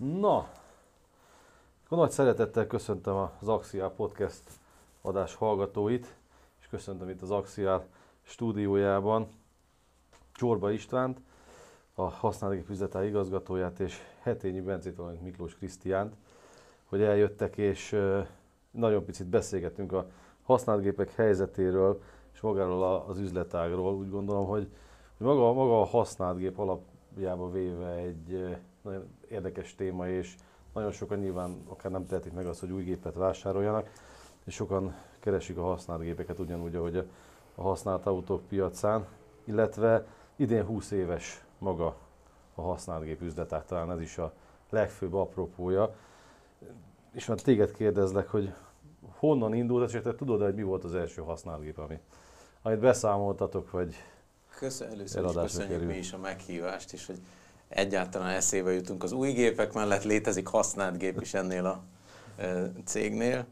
Na, akkor nagy szeretettel köszöntöm az Axial Podcast adás hallgatóit, és köszöntöm itt az Axial stúdiójában Csorba Istvánt, a használati üzletáj igazgatóját, és Hetényi Bencét, valamint Miklós Krisztiánt, hogy eljöttek, és nagyon picit beszélgetünk a használtgépek helyzetéről, és magáról az üzletágról. Úgy gondolom, hogy maga, maga a használtgép alapjába véve egy nagyon érdekes téma, és nagyon sokan nyilván akár nem tehetik meg azt, hogy új gépet vásároljanak, és sokan keresik a használt gépeket ugyanúgy, ahogy a használt autók piacán, illetve idén 20 éves maga a használt gép üzletág, talán ez is a legfőbb apropója. És már téged kérdezlek, hogy honnan indult, és te tudod, hogy mi volt az első használt gép, ami, amit beszámoltatok, vagy Köszönöm, először is köszönjük kerül. mi is a meghívást, és hogy egyáltalán eszébe jutunk. Az új gépek mellett létezik használt gép is ennél a cégnél.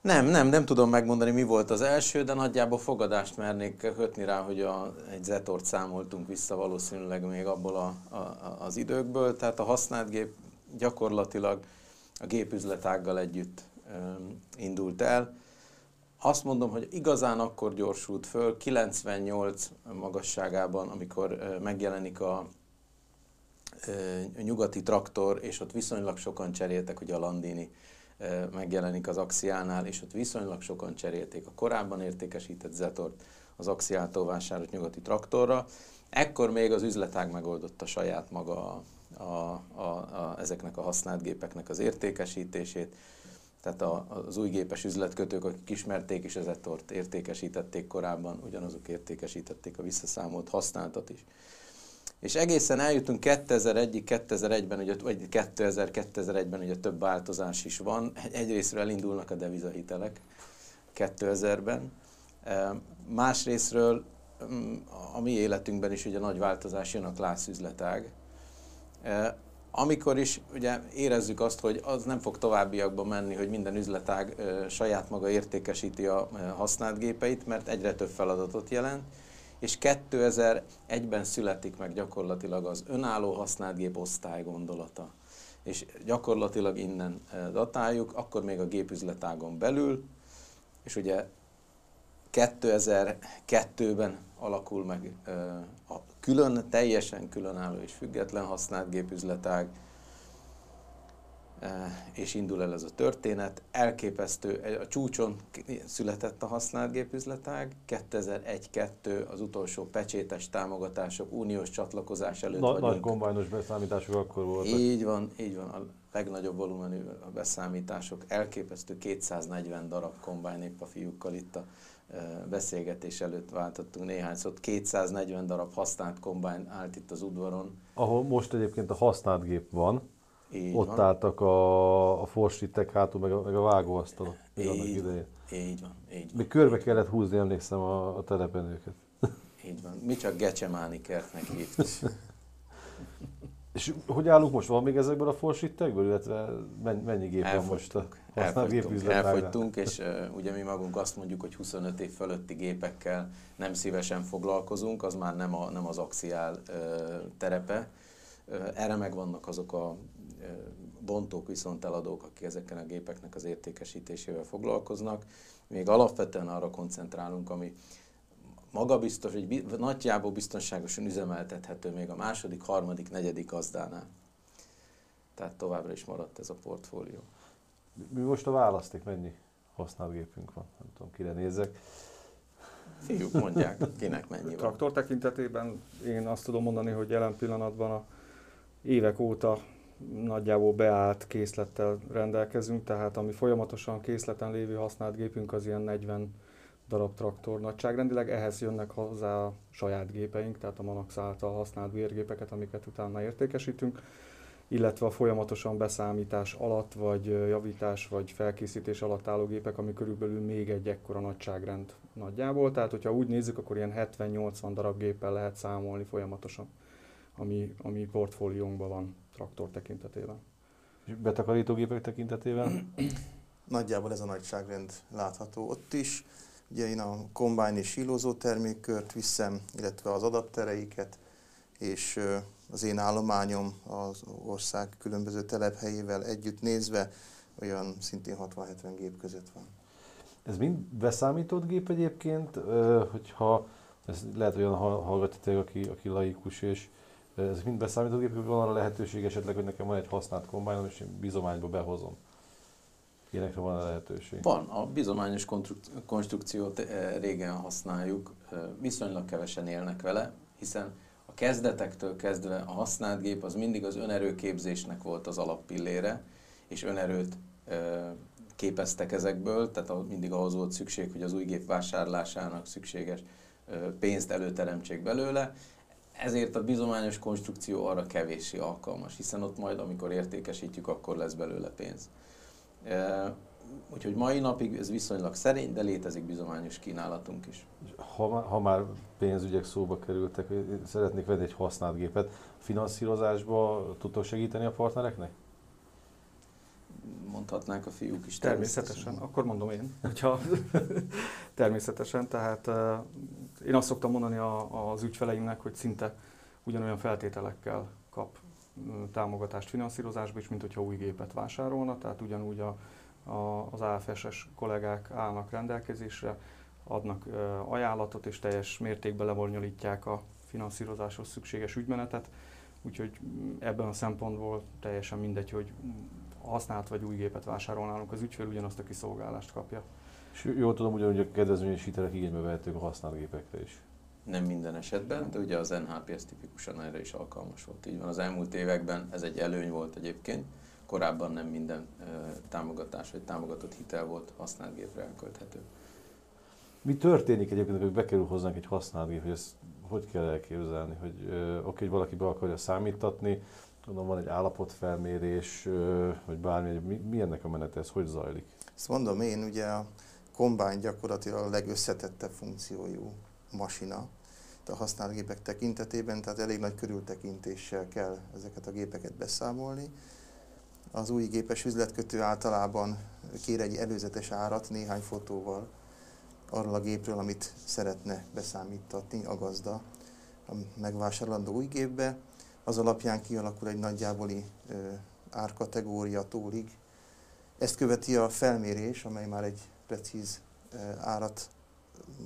Nem, nem, nem tudom megmondani, mi volt az első, de nagyjából fogadást mernék kötni rá, hogy a, egy Zetort számoltunk vissza valószínűleg még abból a, a, az időkből. Tehát a használt gép gyakorlatilag a gépüzletággal együtt e, indult el. Azt mondom, hogy igazán akkor gyorsult föl, 98 magasságában, amikor megjelenik a nyugati traktor, és ott viszonylag sokan cseréltek, hogy a Landini megjelenik az Axiánál, és ott viszonylag sokan cserélték a korábban értékesített Zetort az Axiától vásárolt nyugati traktorra. Ekkor még az üzletág megoldotta saját maga a, a, a, a, ezeknek a használt gépeknek az értékesítését. Tehát a, az új gépes üzletkötők, akik ismerték és Zetort értékesítették korábban, ugyanazok értékesítették a visszaszámolt használtat is. És egészen eljutunk 2001-ig, 2001-ben, ugye, vagy 2000-2001-ben ugye több változás is van. Egyrésztről elindulnak a devizahitelek 2000-ben. Másrésztről mm, a mi életünkben is ugye nagy változás jön a klászüzletág. Amikor is ugye érezzük azt, hogy az nem fog továbbiakba menni, hogy minden üzletág saját maga értékesíti a használt gépeit, mert egyre több feladatot jelent és 2001-ben születik meg gyakorlatilag az önálló használt osztály gondolata. És gyakorlatilag innen eh, datáljuk, akkor még a gépüzletágon belül, és ugye 2002-ben alakul meg eh, a külön, teljesen különálló és független használt gépüzletág, és indul el ez a történet. Elképesztő, a csúcson született a használt gépüzletág, 2001-2 az utolsó pecsétes támogatások, uniós csatlakozás előtt Na, vagyunk. Nagy kombájnos beszámítások akkor voltak. Így van, így van, a legnagyobb volumenű a beszámítások, elképesztő 240 darab kombájn épp a fiúkkal itt a beszélgetés előtt váltottunk néhány szót, 240 darab használt kombájn állt itt az udvaron. Ahol most egyébként a használt gép van, így Ott van. álltak a, a forsittek hátul, meg a, meg a vágóasztalok. Így, idején. így van, így van. Még körbe kellett húzni, emlékszem, a, a telepen őket. Így van. Mi csak Gecsemáni kertnek hívtuk. És hogy állunk most? Van még ezekből a forsittekből, illetve mennyi gép van most a elfogytunk, elfogytunk, és uh, ugye mi magunk azt mondjuk, hogy 25 év fölötti gépekkel nem szívesen foglalkozunk, az már nem, a, nem az axiál uh, terepe. Uh, erre megvannak azok a bontók, viszont eladók, akik ezeken a gépeknek az értékesítésével foglalkoznak. Még alapvetően arra koncentrálunk, ami magabiztos, hogy nagyjából biztonságosan üzemeltethető még a második, harmadik, negyedik gazdánál. Tehát továbbra is maradt ez a portfólió. Mi most a választék, mennyi használt gépünk van? Nem tudom, kire nézek. Fiúk mondják, kinek mennyi van. Traktor tekintetében én azt tudom mondani, hogy jelen pillanatban a évek óta nagyjából beállt készlettel rendelkezünk, tehát ami folyamatosan készleten lévő használt gépünk az ilyen 40 darab traktor nagyságrendileg, ehhez jönnek hozzá a saját gépeink, tehát a Manax által használt vérgépeket, amiket utána értékesítünk, illetve a folyamatosan beszámítás alatt, vagy javítás, vagy felkészítés alatt álló gépek, ami körülbelül még egy ekkora nagyságrend nagyjából. Tehát, hogyha úgy nézzük, akkor ilyen 70-80 darab géppel lehet számolni folyamatosan, ami, ami portfóliónkban van traktor tekintetében. És betakarítógépek tekintetében? Nagyjából ez a nagyságrend látható ott is. Ugye én a kombány és sílózó termékkört viszem, illetve az adaptereiket, és az én állományom az ország különböző telephelyével együtt nézve olyan szintén 60-70 gép között van. Ez mind beszámított gép egyébként, hogyha ez lehet olyan hallgatja aki, aki laikus, és ez mind beszámított gép, hogy van arra lehetőség esetleg, hogy nekem van egy használt kombájnom, és én bizományba behozom. Ilyenekre van a lehetőség? Van. A bizományos konstrukciót régen használjuk, viszonylag kevesen élnek vele, hiszen a kezdetektől kezdve a használt gép az mindig az önerőképzésnek volt az alappillére, és önerőt képeztek ezekből, tehát mindig ahhoz volt szükség, hogy az új gép vásárlásának szükséges pénzt előteremtsék belőle, ezért a bizományos konstrukció arra kevéssé alkalmas, hiszen ott majd, amikor értékesítjük, akkor lesz belőle pénz. Úgyhogy mai napig ez viszonylag szerény, de létezik bizományos kínálatunk is. Ha, ha már pénzügyek szóba kerültek, szeretnék venni egy használt gépet, finanszírozásba tudtok segíteni a partnereknek? Mondhatnák a fiúk is. Természetesen, természetesen. akkor mondom én, hogyha természetesen, tehát én azt szoktam mondani a, az ügyfeleimnek, hogy szinte ugyanolyan feltételekkel kap támogatást finanszírozásba is, mint hogyha új gépet vásárolna, tehát ugyanúgy a, a, az AFS-es kollégák állnak rendelkezésre, adnak ajánlatot és teljes mértékben lebonyolítják a finanszírozáshoz szükséges ügymenetet, úgyhogy ebben a szempontból teljesen mindegy, hogy használt vagy új gépet vásárolnálunk, az ügyfél ugyanazt a kiszolgálást kapja. És jól tudom, ugyanúgy a kedvezményes hitelek igénybe vehetők a használt gépekre is. Nem minden esetben, de ugye az NHPS tipikusan erre is alkalmas volt. Így van, az elmúlt években ez egy előny volt egyébként, korábban nem minden uh, támogatás vagy támogatott hitel volt használt gépre elkölthető. Mi történik egyébként, hogy bekerül hozzánk egy használt gép, hogy ezt hogy kell elképzelni, hogy uh, oké, hogy valaki be akarja számítatni, tudom, van egy állapotfelmérés, uh, vagy bármi, mi, mi ennek a menete, ez hogy zajlik? Ezt mondom én, ugye a kombány gyakorlatilag a legösszetettebb funkciójú masina a használt gépek tekintetében, tehát elég nagy körültekintéssel kell ezeket a gépeket beszámolni. Az új gépes üzletkötő általában kér egy előzetes árat néhány fotóval arról a gépről, amit szeretne beszámítatni a gazda a megvásárolandó új gépbe. Az alapján kialakul egy nagyjáboli árkategória tólig. Ezt követi a felmérés, amely már egy precíz árat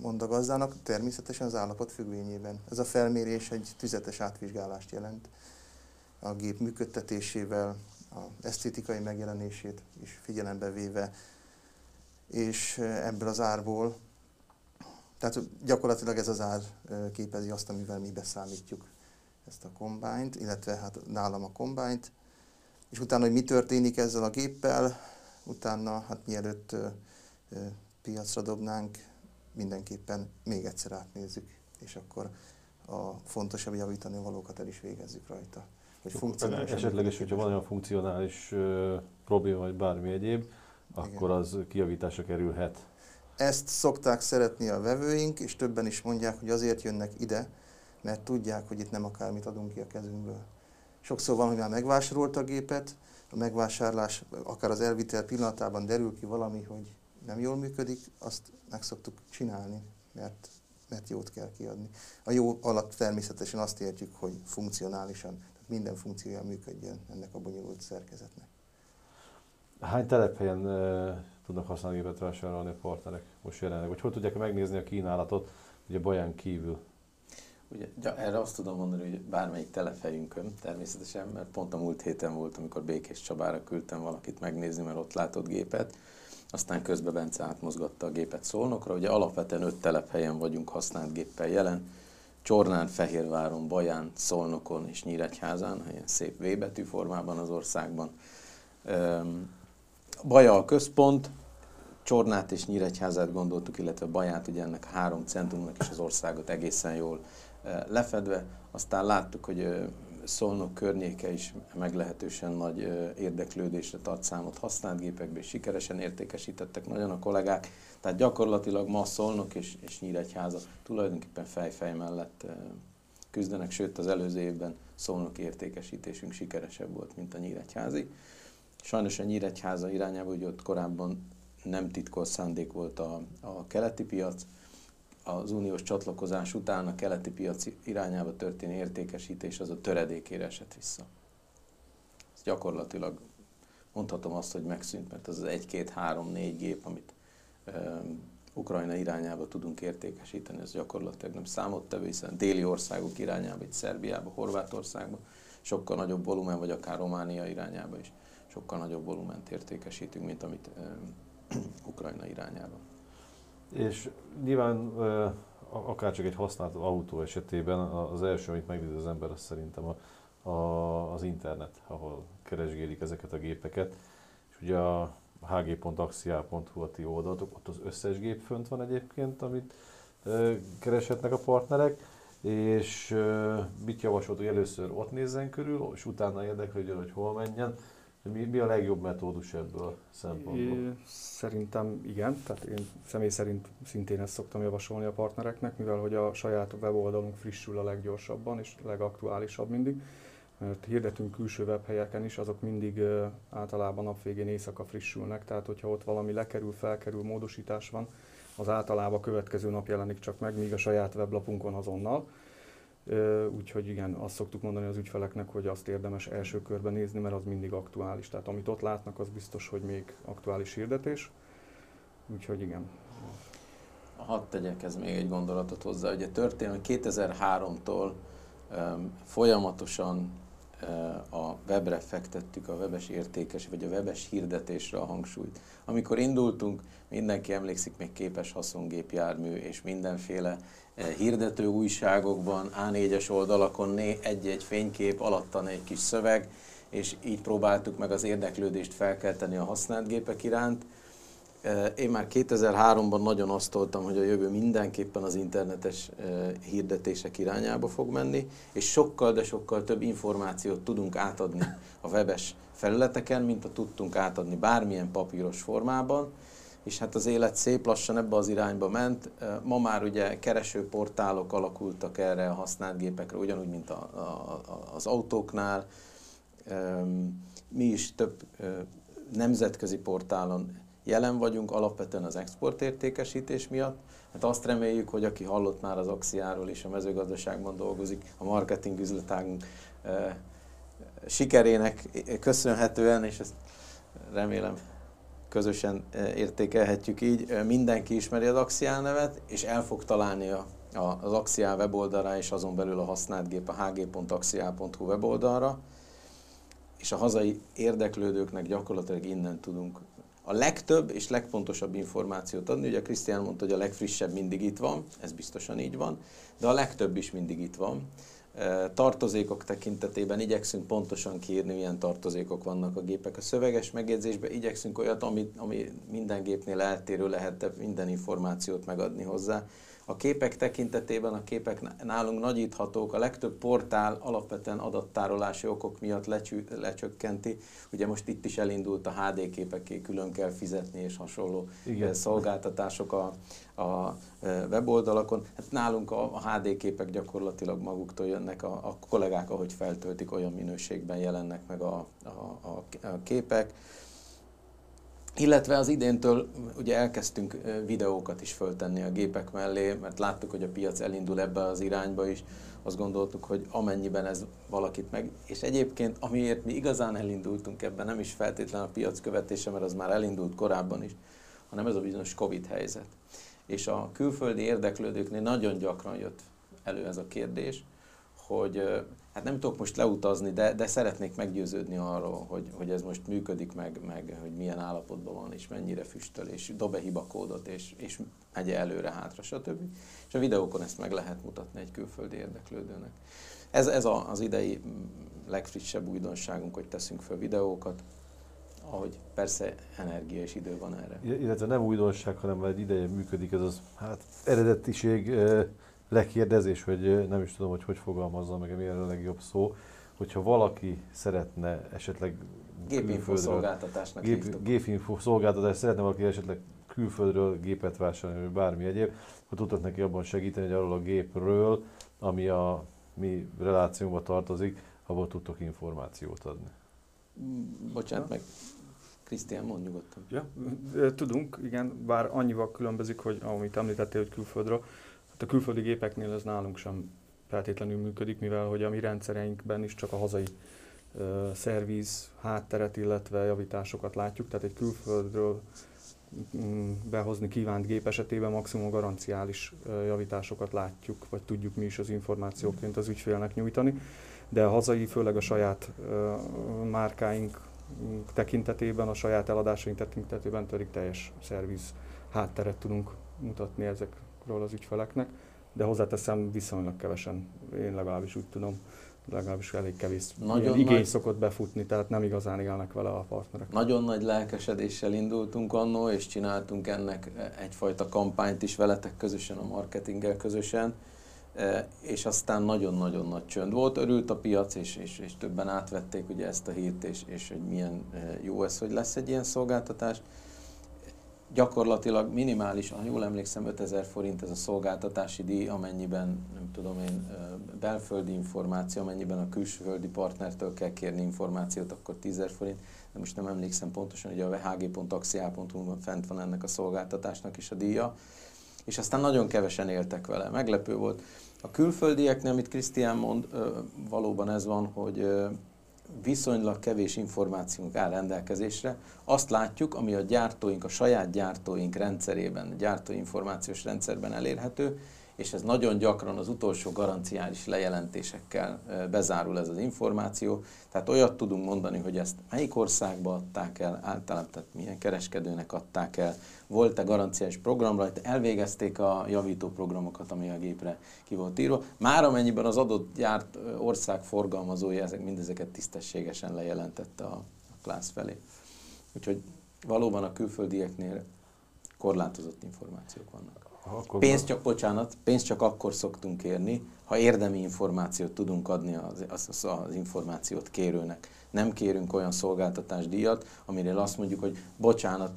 mond a gazdának, természetesen az állapot függvényében. Ez a felmérés egy tüzetes átvizsgálást jelent. A gép működtetésével, a esztétikai megjelenését is figyelembe véve, és ebből az árból, tehát gyakorlatilag ez az ár képezi azt, amivel mi beszámítjuk ezt a kombányt, illetve hát nálam a kombányt, és utána, hogy mi történik ezzel a géppel, utána, hát mielőtt piacra dobnánk, mindenképpen még egyszer átnézzük, és akkor a fontosabb javítani valókat el is végezzük rajta. Hogy funkcionális. Esetleges, hogyha van olyan funkcionális probléma, vagy bármi egyéb, akkor Igen. az kiavításra kerülhet. Ezt szokták szeretni a vevőink, és többen is mondják, hogy azért jönnek ide, mert tudják, hogy itt nem akármit adunk ki a kezünkből. Sokszor van, hogy már megvásárolt a gépet, a megvásárlás, akár az elvitel pillanatában derül ki valami, hogy nem jól működik, azt meg szoktuk csinálni, mert, mert jót kell kiadni. A jó alatt természetesen azt értjük, hogy funkcionálisan, tehát minden funkciója működjön ennek a bonyolult szerkezetnek. Hány telephelyen e, tudnak használni gépet vásárolni a partnerek most jelenleg? Vagy hogy tudják megnézni a kínálatot, ugye Baján kívül? Ugye, erre azt tudom mondani, hogy bármelyik telephelyünkön természetesen, mert pont a múlt héten volt, amikor Békés Csabára küldtem valakit megnézni, mert ott látott gépet, aztán közben Bence átmozgatta a gépet Szolnokra. Ugye alapvetően öt telephelyen vagyunk használt géppel jelen, Csornán, Fehérváron, Baján, Szolnokon és Nyíregyházán, ilyen szép V betű formában az országban. Baja a központ, Csornát és Nyíregyházát gondoltuk, illetve Baját, ugye ennek három centrumnak is az országot egészen jól lefedve. Aztán láttuk, hogy Szolnok környéke is meglehetősen nagy érdeklődésre tart számot használt gépekből, és sikeresen értékesítettek nagyon a kollégák. Tehát gyakorlatilag ma Szolnok és, és Nyíregyháza tulajdonképpen fejfej mellett küzdenek, sőt az előző évben Szolnok értékesítésünk sikeresebb volt, mint a Nyíregyházi. Sajnos a Nyíregyháza irányába, hogy ott korábban nem titkos szándék volt a, a keleti piac, az uniós csatlakozás után a keleti piac irányába történő értékesítés az a töredékére esett vissza. Ez gyakorlatilag mondhatom azt, hogy megszűnt, mert az az 1-2-3-4 gép, amit um, Ukrajna irányába tudunk értékesíteni, ez gyakorlatilag nem számottevő, hiszen déli országok irányába, itt Szerbiába, Horvátországba, sokkal nagyobb volumen, vagy akár Románia irányába is sokkal nagyobb volument értékesítünk, mint amit um, Ukrajna irányába. És nyilván akár csak egy használt autó esetében az első, amit megnéz az ember, az szerintem a, a, az internet, ahol keresgélik ezeket a gépeket. És ugye a hg.axial.hu a ti oldalatok, ott az összes gép fönt van egyébként, amit kereshetnek a partnerek, és mit javasolt, hogy először ott nézzen körül, és utána érdeklődjön, hogy hol menjen, mi, mi a legjobb metódus ebből a szempontból? Szerintem igen, tehát én személy szerint szintén ezt szoktam javasolni a partnereknek, mivel hogy a saját weboldalunk frissül a leggyorsabban és legaktuálisabb mindig. Mert hirdetünk külső webhelyeken is, azok mindig általában nap végén éjszaka frissülnek, tehát hogyha ott valami lekerül, felkerül, módosítás van, az általában következő nap jelenik csak meg, míg a saját weblapunkon azonnal. Úgyhogy igen, azt szoktuk mondani az ügyfeleknek, hogy azt érdemes első körben nézni, mert az mindig aktuális. Tehát amit ott látnak, az biztos, hogy még aktuális hirdetés. Úgyhogy igen. Hadd tegyek ez még egy gondolatot hozzá. Ugye történelmi 2003-tól um, folyamatosan uh, a webre fektettük a webes értékes, vagy a webes hirdetésre a hangsúlyt. Amikor indultunk, mindenki emlékszik még képes haszongépjármű és mindenféle hirdető újságokban, A4-es oldalakon egy-egy fénykép, alattan egy kis szöveg, és így próbáltuk meg az érdeklődést felkelteni a használt gépek iránt. Én már 2003-ban nagyon osztoltam, hogy a jövő mindenképpen az internetes hirdetések irányába fog menni, és sokkal, de sokkal több információt tudunk átadni a webes felületeken, mint a tudtunk átadni bármilyen papíros formában és hát az élet szép lassan ebbe az irányba ment. Ma már ugye keresőportálok alakultak erre a használt gépekre, ugyanúgy, mint a, a, az autóknál. Mi is több nemzetközi portálon jelen vagyunk, alapvetően az exportértékesítés miatt. Hát azt reméljük, hogy aki hallott már az Axiáról és a mezőgazdaságban dolgozik, a marketing üzletágunk sikerének köszönhetően, és ezt remélem közösen e, értékelhetjük így. Mindenki ismeri az Axial nevet, és el fog találni a, a, az Axial weboldalra, és azon belül a használt gép a hg.axial.hu weboldalra, és a hazai érdeklődőknek gyakorlatilag innen tudunk a legtöbb és legfontosabb információt adni. Ugye Krisztián mondta, hogy a legfrissebb mindig itt van, ez biztosan így van, de a legtöbb is mindig itt van. Tartozékok tekintetében igyekszünk pontosan kiírni, milyen tartozékok vannak a gépek. A szöveges megjegyzésben igyekszünk olyat, ami, ami minden gépnél eltérő lehet, minden információt megadni hozzá. A képek tekintetében a képek nálunk nagyíthatók, a legtöbb portál alapvetően adattárolási okok miatt lecsü, lecsökkenti. Ugye most itt is elindult a HD képeké külön kell fizetni és hasonló Igen. szolgáltatások a, a weboldalakon. Hát nálunk a, a HD képek gyakorlatilag maguktól jönnek, a, a kollégák, ahogy feltöltik, olyan minőségben jelennek meg a, a, a, a képek. Illetve az idéntől ugye elkezdtünk videókat is föltenni a gépek mellé, mert láttuk, hogy a piac elindul ebbe az irányba is. Azt gondoltuk, hogy amennyiben ez valakit meg... És egyébként, amiért mi igazán elindultunk ebben, nem is feltétlen a piac követése, mert az már elindult korábban is, hanem ez a bizonyos Covid helyzet. És a külföldi érdeklődőknél nagyon gyakran jött elő ez a kérdés, hogy hát nem tudok most leutazni, de, de szeretnék meggyőződni arról, hogy, hogy ez most működik, meg, meg hogy milyen állapotban van, és mennyire füstöl, és dob-e hibakódot, és, és megy előre, hátra, stb. És a videókon ezt meg lehet mutatni egy külföldi érdeklődőnek. Ez, ez a, az idei legfrissebb újdonságunk, hogy teszünk fel videókat, ahogy persze energia és idő van erre. Illetve nem újdonság, hanem egy ideje működik ez az hát, eredetiség lekérdezés, hogy nem is tudom, hogy hogy fogalmazza meg, mi a legjobb szó, hogyha valaki szeretne esetleg Gépinfo szolgáltatásnak gép, Gépinfo szolgáltatás, szeretne valaki esetleg külföldről gépet vásárolni, vagy bármi egyéb, akkor tudtak neki abban segíteni, hogy arról a gépről, ami a mi relációnkba tartozik, abból tudtok információt adni. Bocsánat, meg Krisztián, mond nyugodtan. Ja, tudunk, igen, bár annyival különbözik, hogy amit említettél, hogy külföldről, a külföldi gépeknél ez nálunk sem feltétlenül működik, mivel hogy a mi rendszereinkben is csak a hazai uh, szerviz, hátteret, illetve javításokat látjuk, tehát egy külföldről mm, behozni kívánt gép esetében maximum garanciális javításokat látjuk, vagy tudjuk mi is az információként az ügyfélnek nyújtani, de a hazai, főleg a saját márkáink tekintetében, a saját eladásaink tekintetében pedig teljes szerviz hátteret tudunk mutatni ezekről az ügyfeleknek, de hozzáteszem viszonylag kevesen, én legalábbis úgy tudom, legalábbis elég kevés Nagyon igény nagy... szokott befutni, tehát nem igazán élnek vele a partnerek. Nagyon nagy lelkesedéssel indultunk annó, és csináltunk ennek egyfajta kampányt is veletek közösen, a marketinggel közösen, e, és aztán nagyon-nagyon nagy csönd volt. Örült a piac, és, és, és többen átvették ugye ezt a hírt, és, és hogy milyen e, jó ez, hogy lesz egy ilyen szolgáltatás gyakorlatilag minimális, ha jól emlékszem, 5000 forint ez a szolgáltatási díj, amennyiben, nem tudom én, belföldi információ, amennyiben a külföldi partnertől kell kérni információt, akkor 10 forint, de most nem emlékszem pontosan, hogy a hg.axial.hu fent van ennek a szolgáltatásnak is a díja, és aztán nagyon kevesen éltek vele. Meglepő volt. A külföldieknél, amit Krisztián mond, valóban ez van, hogy viszonylag kevés információnk áll rendelkezésre. Azt látjuk, ami a gyártóink, a saját gyártóink rendszerében, a gyártóinformációs rendszerben elérhető, és ez nagyon gyakran az utolsó garanciális lejelentésekkel bezárul ez az információ. Tehát olyat tudunk mondani, hogy ezt melyik országba adták el, általában tehát milyen kereskedőnek adták el, volt-e garanciális program rajta, elvégezték a javító programokat, ami a gépre ki volt írva. Már amennyiben az adott gyárt ország forgalmazója ezek, mindezeket tisztességesen lejelentette a, a klász felé. Úgyhogy valóban a külföldieknél korlátozott információk vannak. Akkor pénzt csak, bocsánat, pénzt csak akkor szoktunk kérni, ha érdemi információt tudunk adni az, az, az információt kérőnek. Nem kérünk olyan szolgáltatásdíjat, amire azt mondjuk, hogy bocsánat,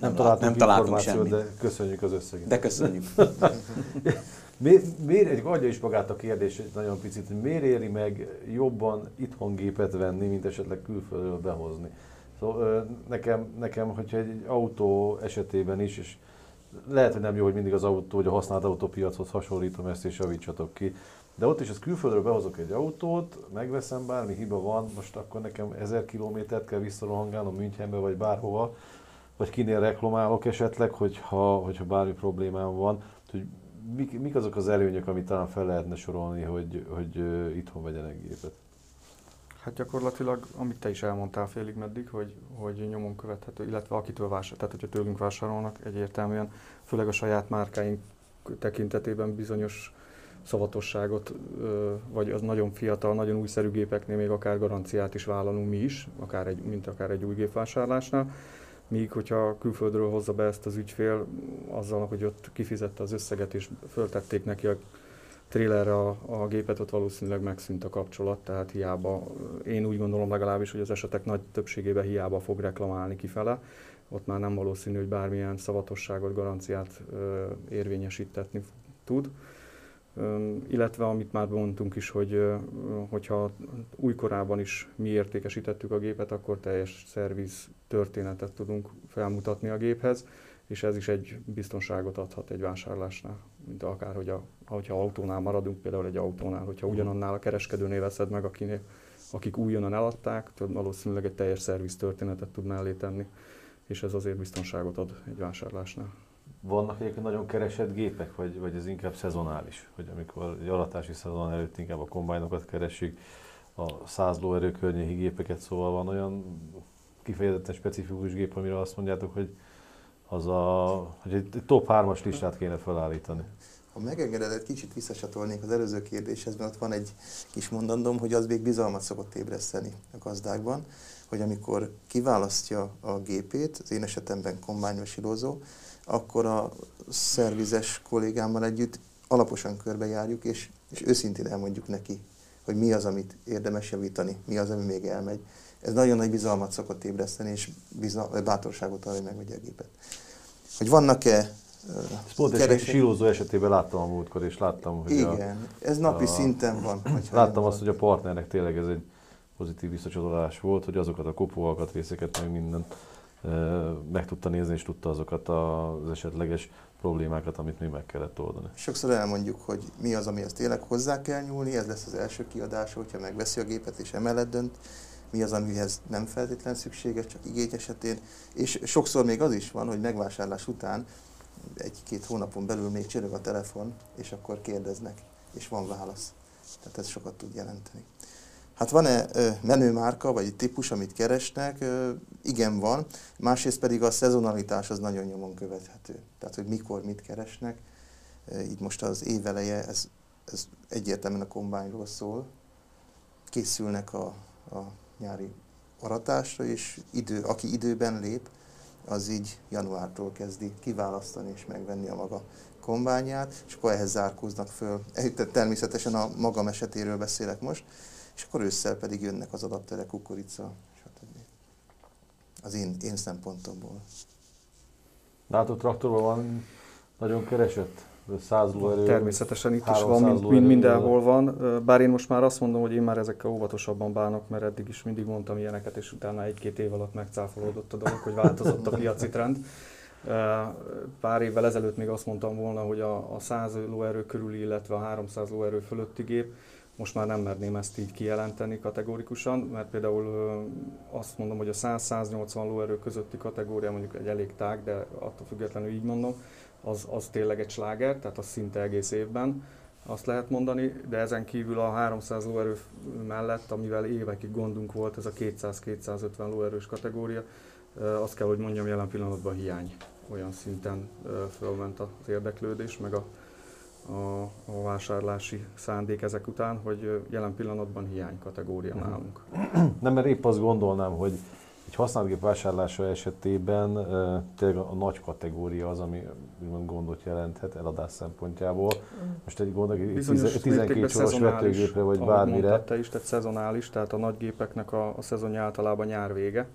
nem, nem találtunk, nem találtunk semmit. De köszönjük az összeget. De köszönjük. miért, miért, egy adja is magát a kérdés nagyon picit, hogy miért éri meg jobban itthon gépet venni, mint esetleg külföldről behozni? Szóval nekem, nekem, hogyha egy autó esetében is, és lehet, hogy nem jó, hogy mindig az autó, hogy a használt autópiachoz hasonlítom ezt, és javítsatok ki. De ott is az külföldről behozok egy autót, megveszem, bármi hiba van, most akkor nekem ezer kilométert kell visszarohangálnom Münchenbe, vagy bárhova, vagy kinél reklamálok esetleg, hogyha, hogyha bármi problémám van. Hogy mik, mik azok az előnyök, amit talán fel lehetne sorolni, hogy, hogy itthon vegyenek gépet? Hát gyakorlatilag, amit te is elmondtál félig meddig, hogy, hogy nyomon követhető, illetve akitől vásárol, tehát hogyha tőlünk vásárolnak, egyértelműen, főleg a saját márkáink tekintetében bizonyos szavatosságot, vagy az nagyon fiatal, nagyon újszerű gépeknél még akár garanciát is vállalunk mi is, akár egy, mint akár egy új gépvásárlásnál. Míg hogyha külföldről hozza be ezt az ügyfél, azzal, hogy ott kifizette az összeget és föltették neki a trélerre a, a gépet, ott valószínűleg megszűnt a kapcsolat, tehát hiába, én úgy gondolom legalábbis, hogy az esetek nagy többségében hiába fog reklamálni kifele, ott már nem valószínű, hogy bármilyen szavatosságot, garanciát ö, érvényesítetni tud. Ö, illetve amit már mondtunk is, hogy ö, hogyha újkorában is mi értékesítettük a gépet, akkor teljes szerviz történetet tudunk felmutatni a géphez, és ez is egy biztonságot adhat egy vásárlásnál, mint akár, hogy a, hogyha autónál maradunk, például egy autónál, hogyha mhm. ugyanannál a kereskedőnél veszed meg, akinél, akik újonnan eladták, valószínűleg egy teljes szerviz történetet tud mellé tenni, és ez azért biztonságot ad egy vásárlásnál. Vannak egyébként nagyon keresett gépek, vagy, vagy ez inkább szezonális? Hogy amikor egy alatási szezon előtt inkább a kombájnokat keresik, a 100 lóerő környéki gépeket, szóval van olyan kifejezetten specifikus gép, amire azt mondjátok, hogy az a, hogy egy top 3-as listát kéne felállítani. Ha megengeded, egy kicsit visszasatolnék az előző kérdéshez, mert ott van egy kis mondandóm, hogy az még bizalmat szokott ébreszteni a gazdákban, hogy amikor kiválasztja a gépét, az én esetemben kombányos akkor a szervizes kollégámmal együtt alaposan körbejárjuk, és, és őszintén elmondjuk neki, hogy mi az, amit érdemes javítani, mi az, ami még elmegy. Ez nagyon nagy bizalmat szokott ébreszteni, és bizal, bátorságot arra, hogy megvegye a gépet. Hogy vannak-e pont egy sílózó esetében láttam a múltkor, és láttam, hogy Igen, a, ez napi a, szinten van. Láttam azt, hogy a partnernek tényleg ez egy pozitív visszacsatolás volt, hogy azokat a kopóalkat, részeket, meg minden meg tudta nézni, és tudta azokat az esetleges problémákat, amit még meg kellett oldani. Sokszor elmondjuk, hogy mi az, amihez tényleg hozzá kell nyúlni, ez lesz az első kiadás, hogyha megveszi a gépet és emellett dönt, mi az, amihez nem feltétlen szükséges, csak igény esetén, és sokszor még az is van, hogy megvásárlás után egy-két hónapon belül még csörög a telefon, és akkor kérdeznek, és van válasz. Tehát ez sokat tud jelenteni. Hát van-e menőmárka, vagy egy típus, amit keresnek? Igen, van. Másrészt pedig a szezonalitás az nagyon nyomon követhető. Tehát, hogy mikor mit keresnek. Így most az éveleje, ez, ez egyértelműen a kombányról szól. Készülnek a, a nyári aratásra, és idő, aki időben lép, az így januártól kezdi kiválasztani és megvenni a maga kombányát, és akkor ehhez zárkóznak föl. Természetesen a magam esetéről beszélek most, és akkor ősszel pedig jönnek az adapterek, kukorica, stb. Az én, én szempontomból. Látod, traktorban van nagyon keresett? 100 lóerő, Természetesen itt is van, mint, mint mindenhol van, bár én most már azt mondom, hogy én már ezekkel óvatosabban bánok, mert eddig is mindig mondtam ilyeneket, és utána egy-két év alatt megcáfolódott a dolog, hogy változott a piaci trend. Pár évvel ezelőtt még azt mondtam volna, hogy a, a 100 lóerő körüli, illetve a 300 lóerő fölötti gép most már nem merném ezt így kijelenteni kategórikusan, mert például azt mondom, hogy a 100-180 lóerő közötti kategória mondjuk egy elég tág, de attól függetlenül így mondom, az, az tényleg egy sláger, tehát az szinte egész évben azt lehet mondani, de ezen kívül a 300 lóerő mellett, amivel évekig gondunk volt, ez a 200-250 lóerős kategória, azt kell, hogy mondjam, jelen pillanatban hiány. Olyan szinten fölment az érdeklődés, meg a, a, a vásárlási szándék ezek után, hogy jelen pillanatban hiány kategória mhm. nálunk. Nem, mert épp azt gondolnám, hogy egy használt gép vásárlása esetében tényleg a nagy kategória az, ami gondot jelenthet eladás szempontjából. Most egy gond, egy 12 soros vetőgépre vagy bármire. Te is, tehát szezonális, tehát a nagy gépeknek a, a szezonja általában nyár vége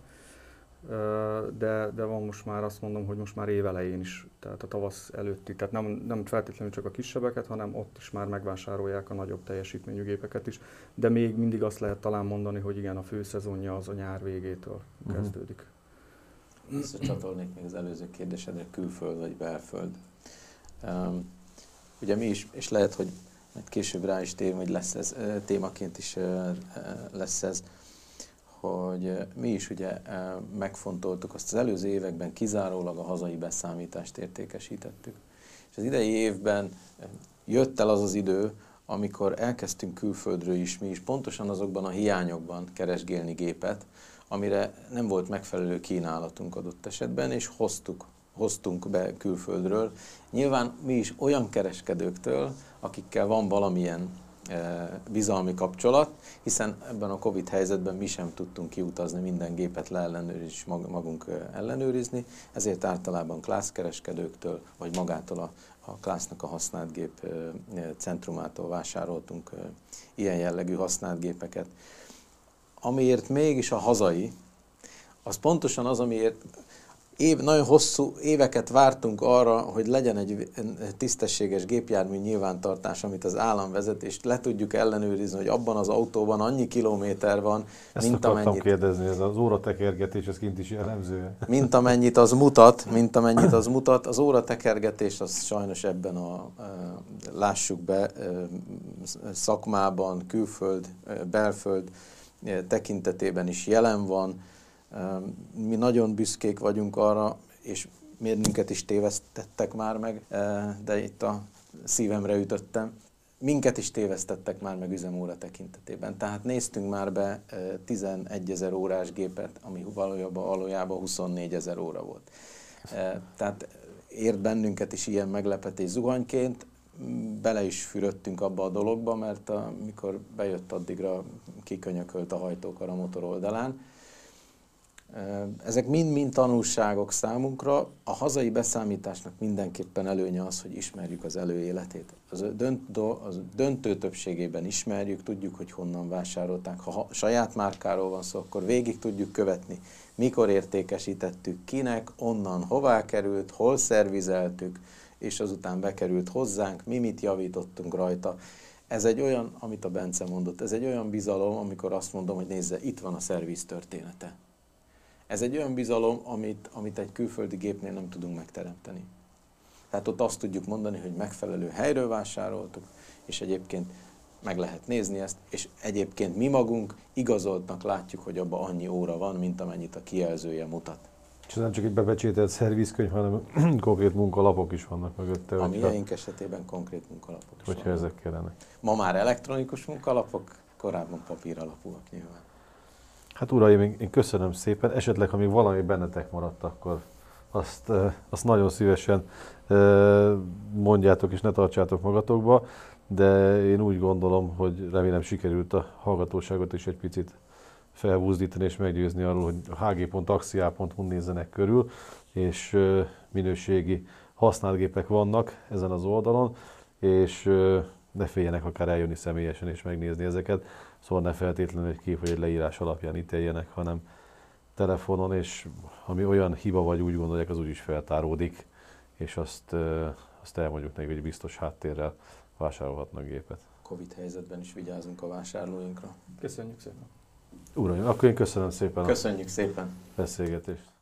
de, de van most már azt mondom, hogy most már évelején is, tehát a tavasz előtti, tehát nem, nem feltétlenül csak a kisebbeket, hanem ott is már megvásárolják a nagyobb teljesítményű gépeket is, de még mindig azt lehet talán mondani, hogy igen, a főszezonja az a nyár végétől uh-huh. kezdődik. Visszacsatolnék még az előző kérdésedre, külföld vagy belföld. Um, ugye mi is, és lehet, hogy majd később rá is tér, hogy lesz ez, témaként is lesz ez, hogy mi is ugye megfontoltuk, azt az előző években kizárólag a hazai beszámítást értékesítettük. És az idei évben jött el az az idő, amikor elkezdtünk külföldről is mi is pontosan azokban a hiányokban keresgélni gépet, amire nem volt megfelelő kínálatunk adott esetben, és hoztuk, hoztunk be külföldről. Nyilván mi is olyan kereskedőktől, akikkel van valamilyen bizalmi kapcsolat, hiszen ebben a Covid helyzetben mi sem tudtunk kiutazni, minden gépet leellenőrizni, magunk ellenőrizni, ezért általában klászkereskedőktől, vagy magától a, a klásznak a használt gép centrumától vásároltunk ilyen jellegű használt gépeket. Amiért mégis a hazai, az pontosan az, amiért év, nagyon hosszú éveket vártunk arra, hogy legyen egy tisztességes gépjármű nyilvántartás, amit az állam vezet, és le tudjuk ellenőrizni, hogy abban az autóban annyi kilométer van, Ezt mint amennyit... kérdezni, ez az óratekergetés, ez kint is jellemző. Mint amennyit az mutat, mint amennyit az mutat. Az óratekergetés az sajnos ebben a, lássuk be, szakmában, külföld, belföld tekintetében is jelen van, mi nagyon büszkék vagyunk arra, és mérnünket is tévesztettek már meg, de itt a szívemre ütöttem. Minket is tévesztettek már meg üzemóra tekintetében. Tehát néztünk már be 11 ezer órás gépet, ami valójában, valójában 24 ezer óra volt. Tehát ért bennünket is ilyen meglepetés zuhanyként, bele is fürödtünk abba a dologba, mert amikor bejött addigra kikönyökölt a hajtókar a motor oldalán, ezek mind-mind tanulságok számunkra. A hazai beszámításnak mindenképpen előnye az, hogy ismerjük az előéletét. Az, dönt, az döntő többségében ismerjük, tudjuk, hogy honnan vásárolták. Ha saját márkáról van szó, akkor végig tudjuk követni, mikor értékesítettük, kinek, onnan hová került, hol szervizeltük, és azután bekerült hozzánk, mi mit javítottunk rajta. Ez egy olyan, amit a Bence mondott, ez egy olyan bizalom, amikor azt mondom, hogy nézze, itt van a szerviz története Ez egy olyan bizalom, amit, amit egy külföldi gépnél nem tudunk megteremteni. Tehát ott azt tudjuk mondani, hogy megfelelő helyről vásároltuk, és egyébként meg lehet nézni ezt, és egyébként mi magunk igazoltnak látjuk, hogy abban annyi óra van, mint amennyit a kijelzője mutat. És nem csak egy bebecsételt szervizkönyv, hanem konkrét munkalapok is vannak mögötte. A miénk esetében konkrét munkalapok is hogyha vannak. ezek kellenek. Ma már elektronikus munkalapok, korábban papír alapúak nyilván. Hát uraim, én, köszönöm szépen. Esetleg, ha még valami bennetek maradt, akkor azt, azt nagyon szívesen mondjátok és ne tartsátok magatokba, de én úgy gondolom, hogy remélem sikerült a hallgatóságot is egy picit felhúzdítani és meggyőzni arról, hogy a hg.axial.hu nézzenek körül, és minőségi használt gépek vannak ezen az oldalon, és ne féljenek akár eljönni személyesen és megnézni ezeket. Szóval ne feltétlenül egy kép vagy egy leírás alapján ítéljenek, hanem telefonon, és ami olyan hiba vagy úgy gondolják, az úgyis feltáródik, és azt, azt elmondjuk neki, hogy biztos háttérrel vásárolhatnak gépet. Covid helyzetben is vigyázunk a vásárlóinkra. Köszönjük szépen! Uraim, akkor én köszönöm szépen Köszönjük szépen! a beszélgetést.